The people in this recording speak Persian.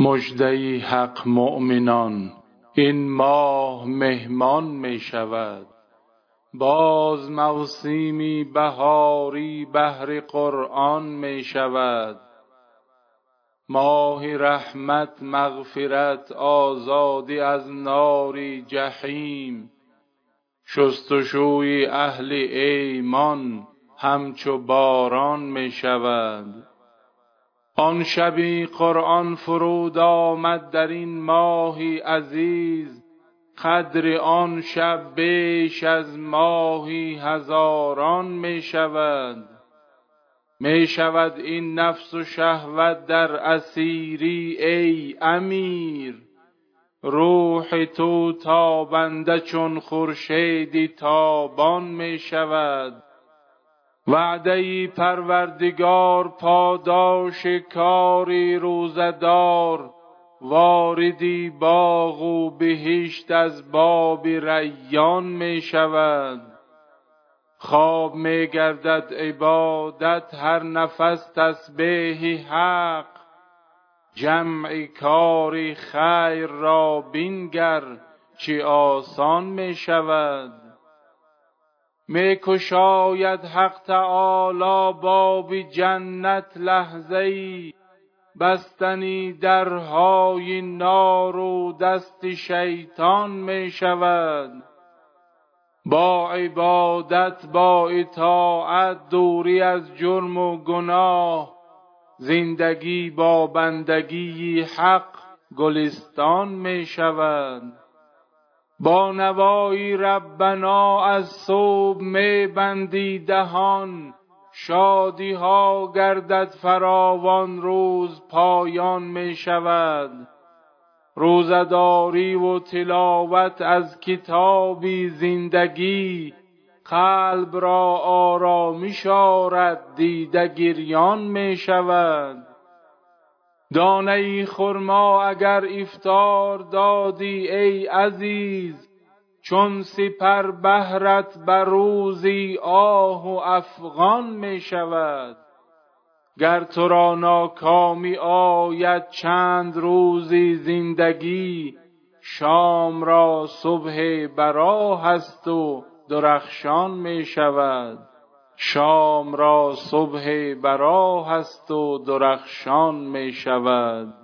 مژده حق مؤمنان این ماه مهمان می شود. باز موسیمی بهاری بهر قرآن می شود. ماه رحمت مغفرت آزادی از نار جحیم. شست و شوی اهل ایمان همچو باران می شود. آن شبی قرآن فرود آمد در این ماه عزیز قدر آن شب بیش از ماهی هزاران می شود. می شود این نفس و شهوت در اسیری ای امیر. روح تو تابنده چون خورشیدی تابان می شود. وعده پروردگار پاداش کاری روزه دار واردی باغ و بهشت از باب ریان می شود. خواب می گردد عبادت هر نفس تسبیح حق. جمع کاری خیر را بنگر چه آسان می شود. می گشاید حق تعالی باب جنت لحظه ای بستنی درهای نار و دست شیطان می شود با عبادت با اطاعت دوری از جرم و گناه. زندگی با بندگی حق گلستان می شود با نوای ربنا از صبح می بندی دهان شادی ها گردد فراوان روز پایان می شود. روزداری و تلاوت از کتابی زندگی قلب را آرامش آرد دیده گریان می شود. دانه خرما اگر افطار دادی ای عزیز چون سپر بهرت بر روزی آه و افغان می شود. گر تو را ناکامی آید چند روزی زندگی شام را صبح برا هست و درخشان می شود. شام را صبح برا هست و درخشان می شود.